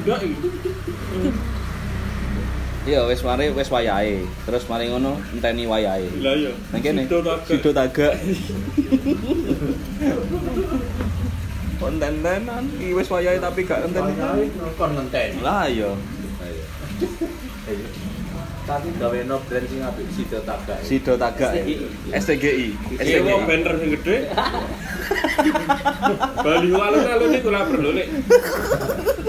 budak iki. Iya wis mari wis wayahe. Terus mari ngono enteni wayahe. Lah iya. Nang kene. Sido tagak. Konten-tenan iki wis wayahe tapi gak enteni. kon ngenteni. Lah iya. Tapi gawe no brand sing apik sido tagak. Sido tagak. ya. STGI. Iya, mau STGI. banner sing gede. Bali alun-alun iku lapar lho, Lek.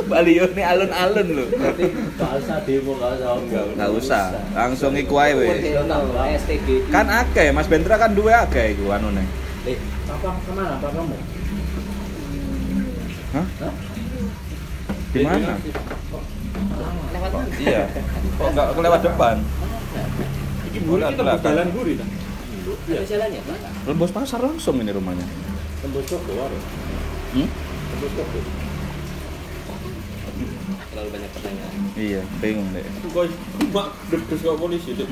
Bali yo ini alun-alun lho. Berarti gak usah demo enggak. Enggak usah. Langsung iku ae wis. Kan akeh Mas Bendra kan duwe akeh iku anune. Eh, papa ke mana apa kamu? Hah? Di mana? Lewat mana? Iya. Kok enggak kelewat depan? Iki buri kita Belakang. jalan buri ta. Ada jalannya, Pak. Lembos pasar langsung ini rumahnya. Tembus toko wae. Hmm? Tembus toko. Terlalu banyak pertanyaan. Iya, bingung deh. Kok mak dedes kok polisi, Dek.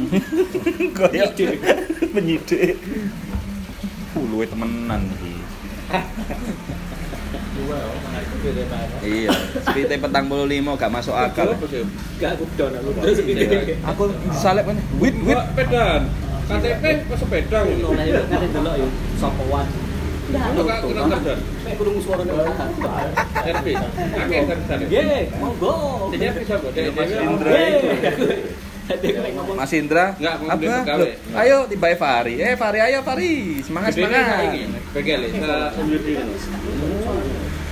Kayak penyidik. Puluh temenan iki. Iya, sepite petang puluh lima gak masuk akal. Gak aku down aku. Terus gini. Aku salep kan. Wit wit. Wit pedan. KTP. Nek kurung suarane tahan. RP. Akeh kan. Ye, monggo. Jadi Mas Indra apa? pegawai. Loh, Ayo tiba Fari. Eh Fari ayo Fari. Semangat semangat. Begel.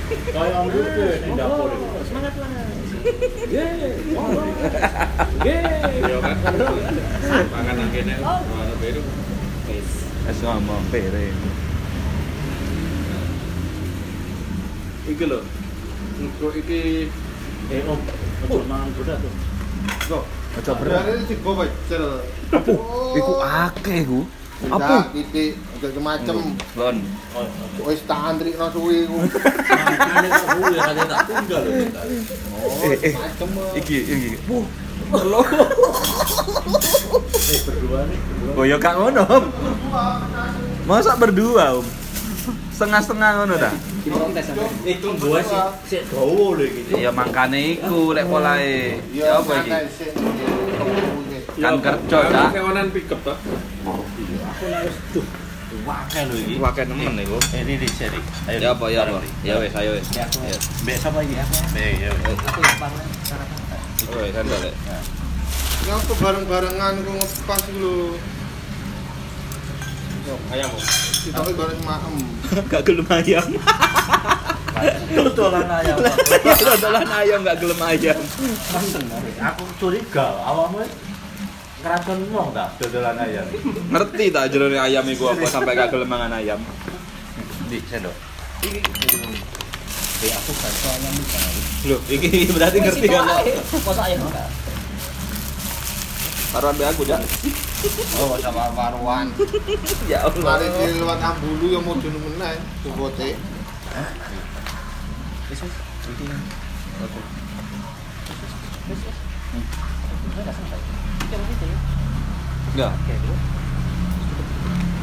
Kayak ke di dapur. Semangat lah. Ye, monggo. Ye. Yo kan. Pangan nang kene. Ono beru. Wis. Es ngomong pere. Iki lho. Untuk iki Eh, Om. Mangan berat tuh. kok Ojo Berarti sih gue bacel. Iku akeh ku. Apa? Titik, macem. Lon. Oh, Wis tak antri no suwi ku. Ada tak tunggal. Eh eh. Macem. Iki iki. Wuh. Lo. Eh, berdua nih. Oh ya gak ngono, Om. Masa berdua, Om? Setengah-setengah ngono ta? Diprotes sampe. Eh, itu gua sih sik dawa lho iki. Ya mangkane iku lek polahe. Ya apa iki? Kan kerja, Cak. Ta. Aku nek wis duh. Wakai lho iki. Wakai nemen iku. Eh, ini di seri. Ayo. Ya apa ya apa? Ya wes ayo wes. Ya, aku. Ya. Mbek sapa iki? Mbek ya. Aku parah sarapan. Oh, sandal lek. Yang aku bareng-barengan ku ngepas lho. Ayam. Kita ku bareng maem. Gak gelem ayam. Tutulan ayam. Dodolan ayam gak gelem ayam. Aku curiga awakmu ngeracun wong ta dodolan ayam. Ngerti tak jerone ayam iku apa sampai gak gelem mangan ayam. Di sendok. Iki Eh aku tau ayam iki. Loh, iki berarti ngerti kan? Masa ayam enggak? Taruhan be aku, Jak. Oh, sama Marwan. Ya Mari Allah. di luar Ambulu yang mau dunu meneh, tukote. Wis wis. Iki. Oke. Wis wis. Enggak sampai. Tuh. Enggak. Oke.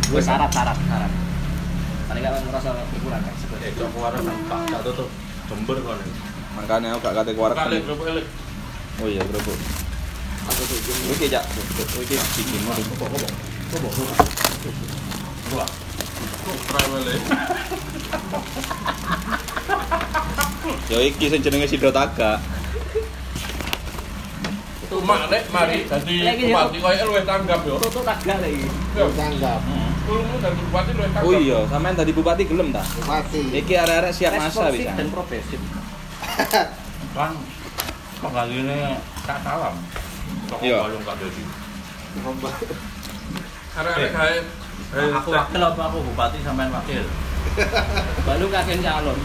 Gue syarat, syarat, syarat. Tadi gak ngerasa berkurang kan? Eh, cok warung Pak gak tutup. Jember kon. Makanya aku gak kate kuarek. Kali kerupuk elek. Oh iya, bro. Aku tuh jember. Iki, Jak. Iki bikin mau. Wah. Kok travel e? Ya iki sing jenenge Sido Mak nek mari dadi bupati koyo luwih tanggap yo. Tuh tagak lagi. Yo. Tanggap. Kulmu dadi bupati luwih tanggap. Oh iya, sampean tadi bupati gelem ta? Pasti. Iki arek-arek siap masa Responsif bisa. dan progresif. Kan penggaline tak salam. Kok Iya. balung gak dadi. Arek-arek kae Aku wakil apa aku bupati sampean wakil? Balu kakek calon.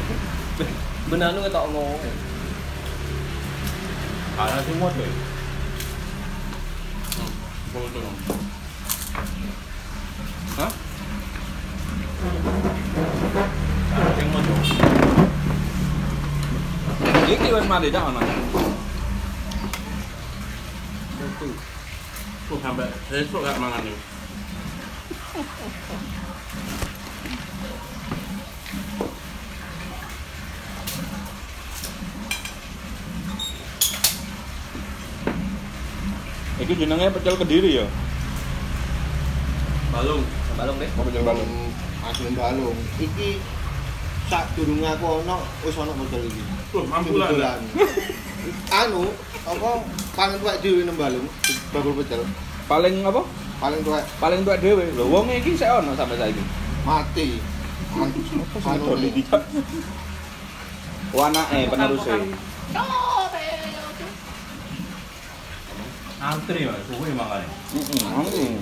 Benar lu ketok ngomong. ana sing mod deh. Foto. Hah? Ana sing mod. Iki wis mati jak ono. Tuh sampai besok gak mangan nih. Iki jenenge pecel Kediri ya. Balung. Balung deh. Mau pecel balung. Asli balung. Iki sak durunge aku ono wis ono model iki. Loh, mampu lah. Dodolan. Anu, apa paling tuwek dhewe nang balung, bakul pecel. Paling apa? Paling tuwek Paling tuwek dhewe. Lho wong iki sik ono sampai saiki. mati. Anu, anu nih. dia. Oh anake peneruse. Antri mas, suwe makanya. Heeh.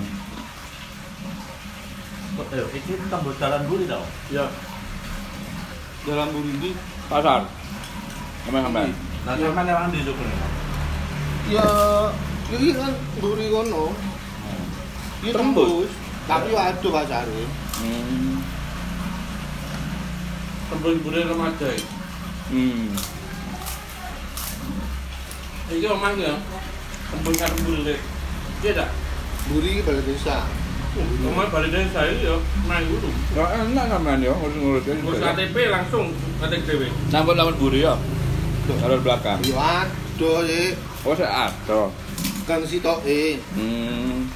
Kok eh iki tembus jalan buri tau. Ya. dalam burindi Pasar. Sampai sampai. Nah, sampean lewat di Sugeng. ya iki kan buri kono. Iki Tembus. tembus. Tapi aduh pasare. Hmm. Tembus budaya remaja. iki. Hmm. Iki omahnya. Tembus kan budaya. Iya dak. Buri balai desa. Omah balik dari saya ya main dulu. Ya enak sampean ya ngurus-ngurus. Ngurus KTP langsung KTP dewe. Sambut lawan buri ya. Jalur belakang. Yo aduh ye. Oh sik ada. Kan sitoke. Hmm.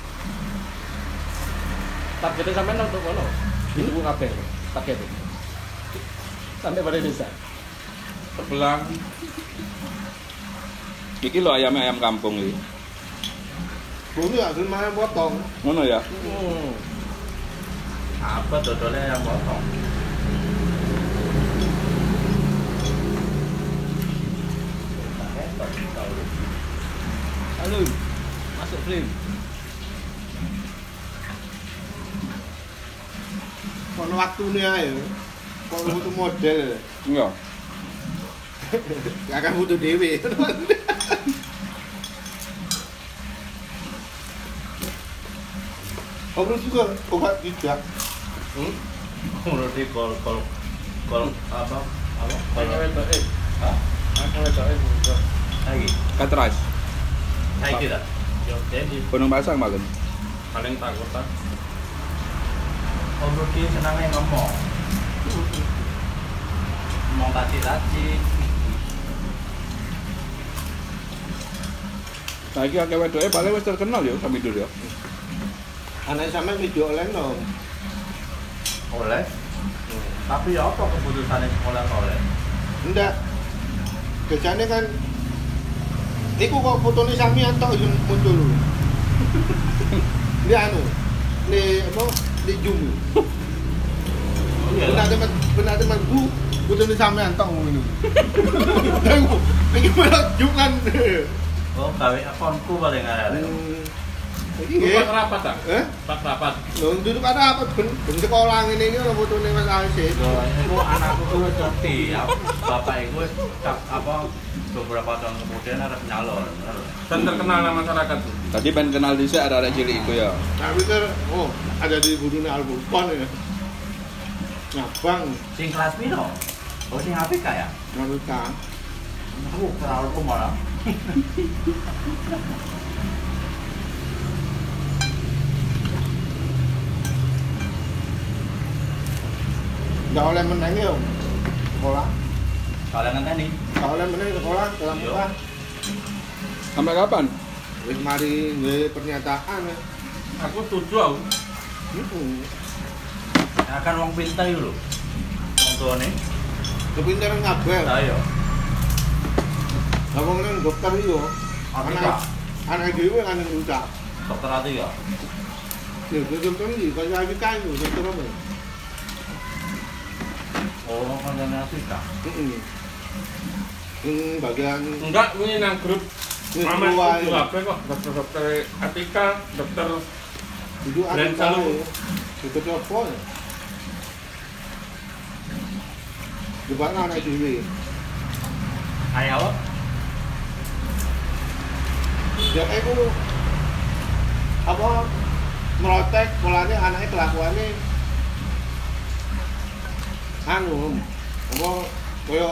Targetnya sampean untuk kono. Itu kabeh targetnya. Sampai pada desa. Sebelah. Iki lho ayamnya ayam kampung iki. Buri asli main potong. Ngono ya. Hmm. Apa dodolnya yang potong? Halo, masuk frame. Ono waktune ae. Kok butuh model. Iya. Gak akan butuh dhewe. Kamu juga obat tidak. Hmm? Menurut di kol kol kol apa apa? Kol Kayak wedok eh. Hah? Kayak wedok eh. Lagi. Katras. Lagi tidak. Yo, jadi Gunung Pasang makan. Paling takut tak. Om Rudi senangnya ngomong. Ngomong tadi-tadi. Saiki akeh wedoke paling wis terkenal ya Samidur ya. Anak sampean video oleh no. Oleh. Tapi ya apa keputusannya sekolah oleh? Ndak. Biasanya kan Iku kok fotone samian tok yang muncul. Ini anu. Ini apa? Di Zoom. Iya Benar teman, benar teman bu, fotone samian tok ngono. Tengok, iki malah Zoom kan. Oh, gawe akunku paling ada. Nggih. Pak rapat tak? Eh? Pak rapat. Lho duduk ada apa ben ben sekolah ngene iki ono fotone Mas Alsih. Itu anakku tuh ngerti, ya. bapak itu cap- apa beberapa tahun kemudian harus nyalon. Dan terkenal sama masyarakat tuh. Tadi pengen kenal dhisik ada arek cilik iku ya. Nah, pikir oh ada di budune Al-Furqan ya. Ngabang Sing kelas piro? Oh, sing APK ya? Naruto. Aku terlalu malah. Enggak oleh meneng yo. Sekolah. Kalian ngenteni? Enggak oleh meneng sekolah dalam Iya. sekolah. Sampai kapan? Wis mari nggih pernyataan ya. Aku setuju aku. Heeh. Akan wong pinter itu lho. Wong tuane. Kepintaran ngabel. Ayo. Lah wong nang dokter yo. Anak Anak anak dhewe kan yang rusak. dokter ati ya. Ya dokter kaya iki kae lho dokter apa? Oh, konjane Afrika. Heeh. Yang bagian Enggak, ini nang grup Mama itu apa kok? Dokter-dokter Atika, dokter itu kae. Dokter apa ya? Depan anak dhewe. Ayo. Ya aku apa merotek polanya anaknya kelakuannya anu apa kaya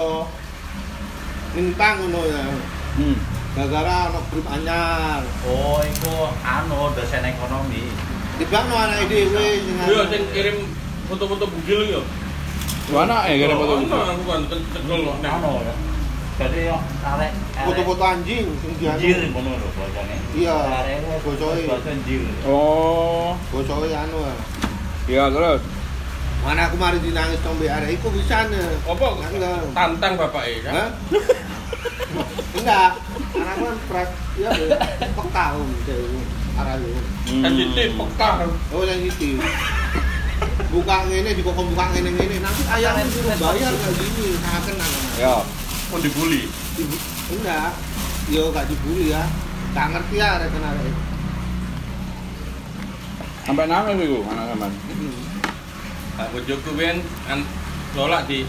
nintang ngono ya Hmm. gara-gara ana grup anyar Oh, iku anu dosen ekonomi. dibang anake dhewe sing anu. Iya, sing kirim foto-foto bugil yo. Mana eh kira foto Oh, gitu. Ono aku kan tegel kok nek. Anu ya. Jadi yo arek Foto-foto anjing sing ngono lho bocane. Iya, Arek bocoke. bocah jir. Oh. Bocoke anu. ah. Iya, terus. Mana aku mari dinangis tombe arek iku bisa ne. Apa? Tantang bapak e kan? Enggak. Anakku kan prak ya peka om dewe. Arek iku. Kan titik pekah. Oh yang itu. Buka ngene dikokong buka ngene ngene nanti ayamnya suruh bayar kayak gini. Nah kenang. Ya. Mau dibully. Ibu- Enggak. Yo gak dibully ya. Gak ngerti ya arek kenal arek. Sampai nangis iku anak Nah, bojoku ben an nolak di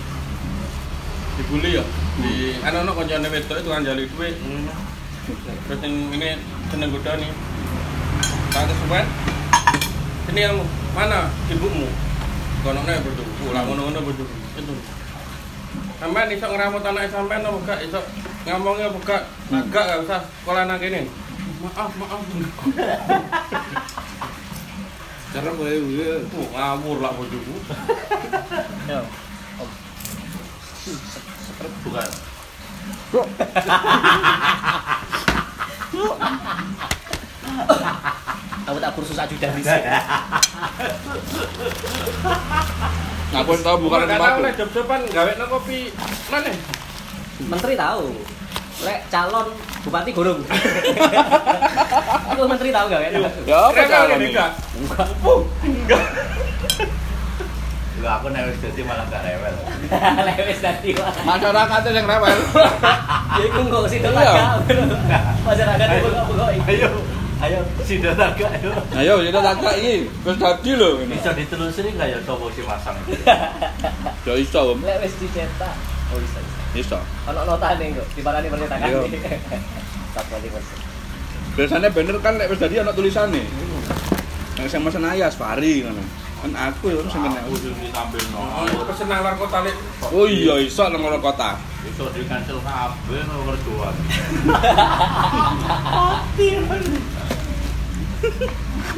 dibully ya. Di ana ono kancane wedok itu kan jali duit. Terus yang ini seneng goda nih. Tak kesuwen. Ini yang mana ibumu? Kono bojoku. Ulah ngono-ngono bojoku. Itu. Sampean iso ngramut anak sampean apa gak iso ngomongnya apa gak? Gak gak usah sekolah anak ini. Maaf, maaf. Cara boleh boleh. Tuh, ngawur lah bojoku. Yo. Bukan. Aku tak kursus ajudan di sini. Aku tahu bukan tempat. job-joban gawe no kopi mana? Menteri tahu. Lek calon bupati gorong. Aku menteri tahu gak ya? Ya apa calon ini enggak? Enggak. Enggak. Lho aku nek wis dadi malah gak rewel. Lek wis dadi wah. Masyarakatnya yang rewel. Ya iku kok situ Iya. tak. Masyarakat itu kok Ayo. Ayo sido naga ayo. Ayo, jadi tak kak ini. Terus tadi loh ini. Bisa ditelusuri nggak ya coba si pasang itu? Ya iso, Om. Lek wis dicetak. Oh bisa. Bisa. Iso. Ono notane kok, diparani percetakan. Iya. Satu lagi. Biasanya bener kan lek wis dadi ana tulisannya. Nek sing mesen ayas Fari ngono. Kan aku ya sing kena. Aku sing ditampil Oh, no. pesen nang luar kota lek. Oh iya iso nang luar kota. Iso di cancel kabeh no kerjaan.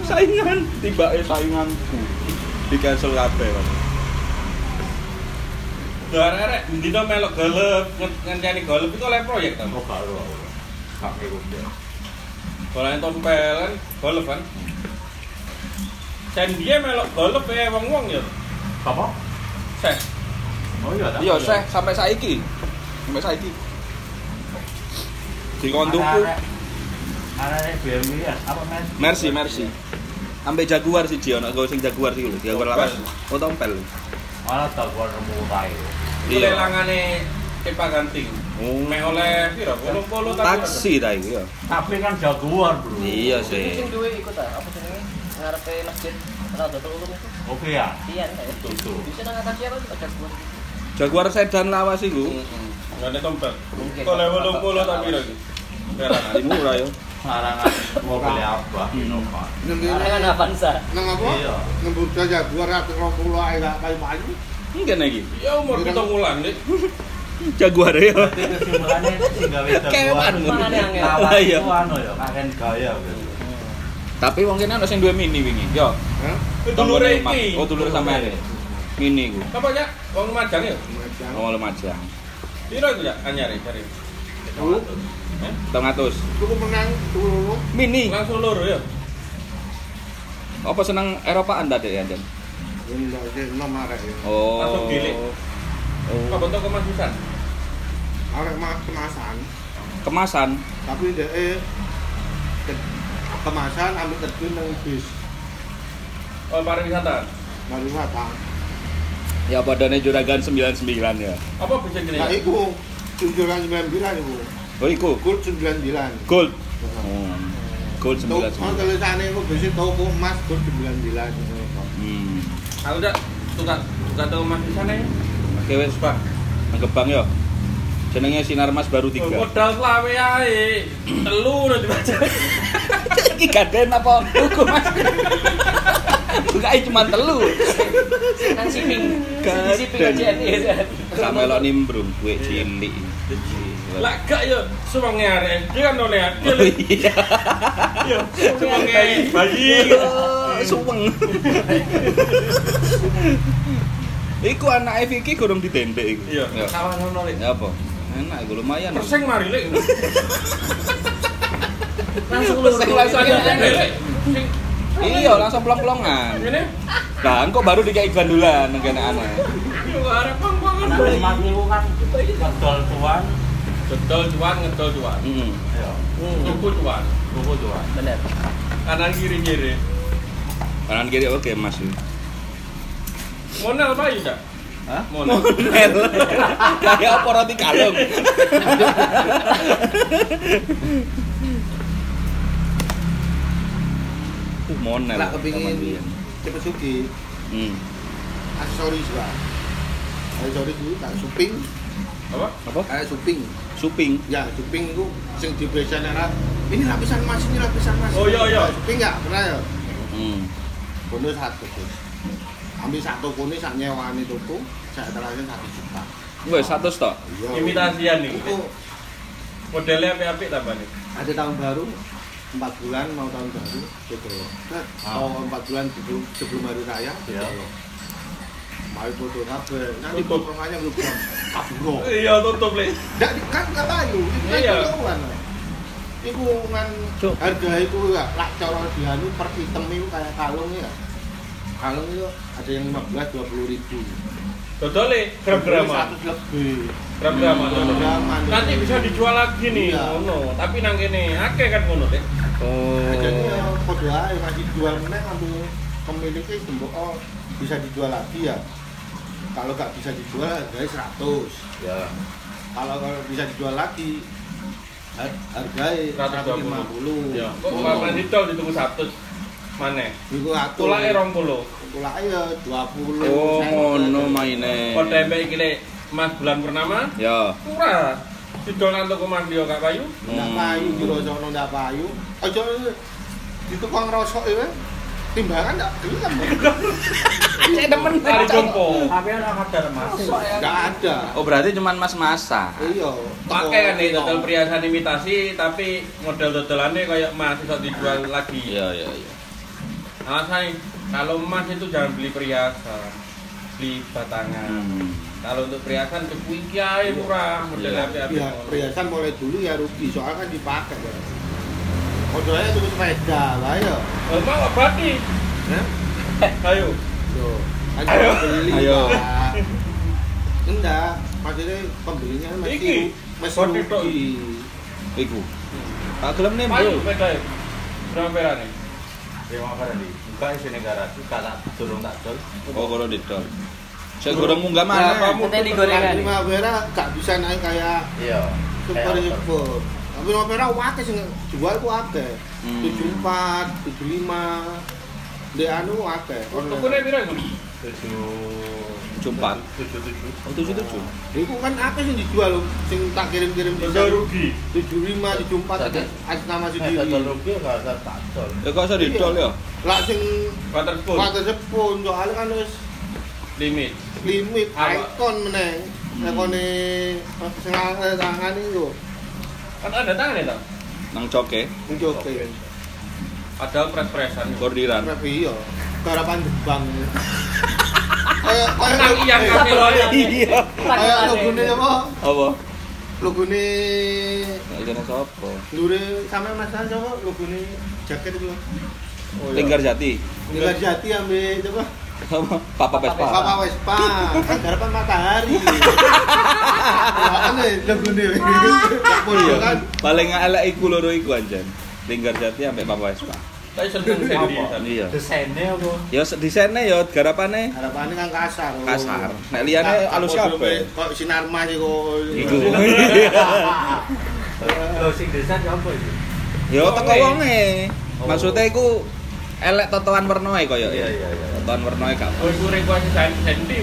Saingan, tiba eh sainganku. Di cancel kabeh kan. Arek-arek dino melok golep, nge- ngenteni golep itu oleh proyek ta. Oh karo. Kakek gue. Golek tompel kan, golep kan. Sen dia melok golep ya wong-wong ya. Apa? Sen. Oh iya. tak? Iya, seh sampai saiki. Sampai saiki. Di kontuku Anak BMW ya, apa men? Mercy, Mercy. Sampai Jaguar sih Ji, ono go sing Jaguar sih lho, Jaguar lawas. Oh tompel. Malah tak gua nemu tai. Itu. Lelangane Epa Ganting. Oh. Mek oleh piro? 80 ta. Taksi ta iku ya. Tapi kan jaguar, Bro. Iya sih. sing duwe iku ta, apa jenenge? Ngarepe masjid. Oke ya. Iya kan ya. Tutu. Bisa nang atas siapa ada buat Jaguar sedan lawas iku. Enggak ada tompel. Mungkin. Oleh 80 ta piro iki? Nah, murah yo. Larangan mobil apa? Innova. Nang Karena ngene. Avanza. Nang apa? Iya. Nembut aja 220 ae gak kayu Mungkin lagi. Ya umur kita wulan nih. Jaguar ya. Kesimpulannya sing gawe jaguar. Kewan. Mangane angel. Lawan Iya. itu anu ya, gaya gitu. Tapi wong kene ana sing duwe mini wingi. Yo. Hah? Dulure iki. Mak. Oh, dulur sampean. Mini iku. Apa ya? Wong Majang ya? Macam. Oh, Lumajang. Piro iku ya anyare cari? Tuh, 300. cukup menang dulu. Mini. Langsung loro ya. Apa seneng Eropaan tadi ya, Jan? Ndak sih nomor arek ya. Oh. Langsung gilik. Apa Oh. bentuk kemasusan? Arek mas kemasan, Kemasan. tapi dia eh ke- kemasan ambil terjun nang bis. Oh, pariwisata. Matang. Ya badannya juragan 99 ya. Apa bisa gini? Nah, iku sembilan bilan iku. Oh, iku. Gold sembilan bilan. Gold. Oh. Gold Tuh, oh 99. tulisannya iku bisa toko emas gold sembilan bilan. Hmm. Aku udah tukar tukar tahu mas di sana ya. Oke wes, Pak. Nang Gebang yo. Jenenge Sinar Mas baru Oh, 3. Modal selawe ae. Telu udah dibaca. Iki gaden apa hukum Mas? Bukai cuma telu. Nang. Di shipping aja ya. Sampai lo nimbrung kue cilik. Lah gak yo semange arek. Dia kan oleh. Oh iya. Yo bayi. Suweng. Iku anak Vicky gurung didendek iku. Iya, Ya. kawan ngono lek. Ya apa? Enak iku lumayan. Persing mari lek. Langsung lurus. Langsung- langsung Ada aja. ada, Lek. Sing Iya, langsung plong-plongan. ngene. Lah, engko baru dikai gandulan ngene aneh. Yo arep pang-pangan. Nah, kan ngedol tuan, Gedol cuan, ngedol cuan. Heeh. ya, Tuku cuan. buku tuan. Bener. Kanan kiri kiri. Kanan kiri oke, Mas. Monel payu dak. Hah? Monel. Monel. Kayak apa roti kalung. Uh, monel. Lah kepingin cepet sugi, Hmm. aksesoris lah. Aksesoris itu kayak suping, Apa? Apa? kayak suping. Suping. Ya, suping itu sing di biasanya lah. Ini lapisan emas, ini lapisan emas. Oh, iya, iya. Suping nggak pernah ya. Hmm. Bonus satu Gus. Ambil sak nyewaan itu tuh, saya terakhir satu juta. Wes satu tok. Iya. Imitasian nih. Itu Modelnya apik-apik tambah nih. ada tahun baru empat bulan mau tahun baru loh. Ah. mau empat bulan sebelum sebelum hari raya gitu Iya. loh. Mau foto kabel, nanti potongannya belum kaburo. Iya tutup lek. Nggak di- kan nggak kayu, itu kan Iya. Iku kan Cuk. harga itu ya lah cara dianu per item itu kayak kalung ya. Kalung itu ada yang 15 20 ribu. Dodol lek gram-graman. 100 lebih. Gram-graman. Nanti bisa dijual lagi nih, Iya. ngono. Tapi nang kene akeh kan ngono, Dek. Oh. Jadi ya podo ae masih jual meneh ambil pemiliknya tembok oh bisa dijual lagi ya. Kalau nggak bisa dijual harganya 100. Ya. Kalau kalau bisa dijual lagi har- harganya 150. Ya. Kok malah didol ditunggu 100. Mana? Iku atur. Tulake 20. Tulake ya 20. Oh, ngono maine. Kok tempe iki lek Mas bulan purnama Ya. murah. Didol nang toko Mas Dio gak payu. Ndak Hmm. payu jero sono ndak payu. Aja di tukang rosok ya. Timbangan ndak gelem. Saya demen Kali jompo. Tapi ada kadar mas. Ndak ada. Oh, berarti cuman mas-masa. Iya. Pakai kan nih Toko- dodol perhiasan imitasi tapi model dodolannya kayak emas iso dijual lagi. Iya, iya, iya. Alasannya kalau emas itu jangan beli perhiasan, beli batangan. Hmm. Kalau untuk perhiasan cukup iki ae murah, model Iya. api-api. Ya, perhiasan mulai dulu ya rugi, soalnya kan dipakai ya. Modalnya tuh sepeda lah ya. Mau abadi. Hah? Ayo. Tuh, kan Ayo. beli. Ayo. Pak. Enggak, maksudnya pembelinya mesti Kode tok. rugi. Iku. Tak gelem nih, Bro. sepeda. Berapa perane? Buka tak dol. Oh, kalau didol. Saya goreng munggah mana? kamu- Kita di gorengan. Lima merah gak bisa naik kayak Iya. super super. Tapi lima merah wakil sing jual ku akeh. Hmm. Tujuh empat, tujuh lima. Di anu akeh. Tukune piro iku? Tujuh. Tujuh tujuh. Oh, tujuh tujuh. Iku kan akeh sing dijual lho, sing tak kirim-kirim Dodol rugi. tujuh lima tujuh empat Jadi, atas nama Eh, sendiri dol rugi gak ada tak dol. Ya kok iso didol ya? lah sing Water spoon water sepun soalnya kan wis limit. limit icon meneng Hmm. ekone sing eh, tangan itu Kan ada tangan ya? Nang coke, itu oke Padahal pres-presan. bordiran. tapi iya garapan jebang kayak kayak Nang iya. Iya. kayak logone apa Apa? logone jane sapa? lure sampe mas sapa logone jaket itu Oh, iya. Linggar Jati. Nilai jati ambil coba Apa? Papa Vespa. Papa Vespa, garapan matahari. Makane lagune. Gak Iya. kan. Paling elek iku loro iku anjen. Linggar Jati ambek Papa Vespa. Tapi seneng. Iya. Desainnya apa? Ya desainnya ya garapane Harapannya kan kasar. oh. kasar. Nek liyane halus gak kabeh. Kok sinar mas iku. Iku. Lo sing desain apa itu? Ya teko Wonge. wonge. Oh. Maksudnya iku elek totoan wernae koyo Iya, iya, iya. Totoan wernae gak. Oh, iku request Sandy.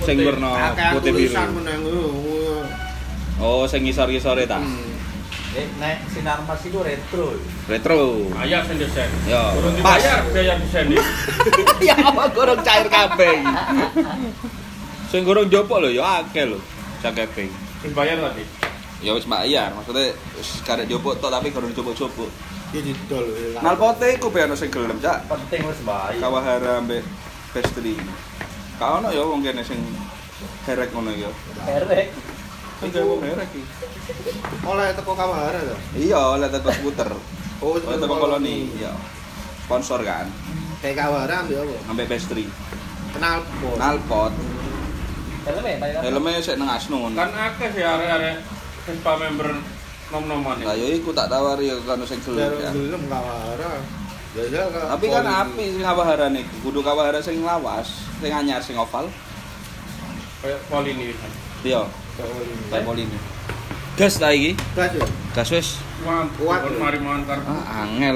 Sing werna putih biru. oh. Oh, sing ngisor-ngisore ta. Hmm. Eh, nek sinar mas itu retro. Retro. Ayah sing desain. Ya, Kurang dibayar biaya desain ya apa gorong cair kabeh iki. Sing gorong jopok lho ya akeh lho. Cakeping. Sing bayar tadi. Ya wis bayar, maksudnya wis karek jopok tok tapi gorong jopok-jopok. Ya didol. Nalpote iku be ono sing gelem, Cak. Penting wis bayar. Kawahara ambek pastry. Ka ono ya wong kene sing herek ngono ya. Erek. Gawe merek iki. oleh teko Kawahara to Iya, oleh teko skuter. oh Oleh teko koloni, iya. Sponsor kan, kayak Kawahara ambil apa sampai pastry. kenal pot Knalpot, Helmnya Pak. helmnya sik nang Asnun. Kan akeh sih arek-arek Vespa member nom-noman Lah yo iku tak tawari ya kan sing gelem Biar ya. belum Kawahara Jajal ke Tapi kan api sing kawahara niku, kudu kawahara sing lawas, sing anyar sing oval. kayak poli ini. Iya, Polini. Gas ta iki? Gas ya? Gas wis. Kuat, mari Ah, angel.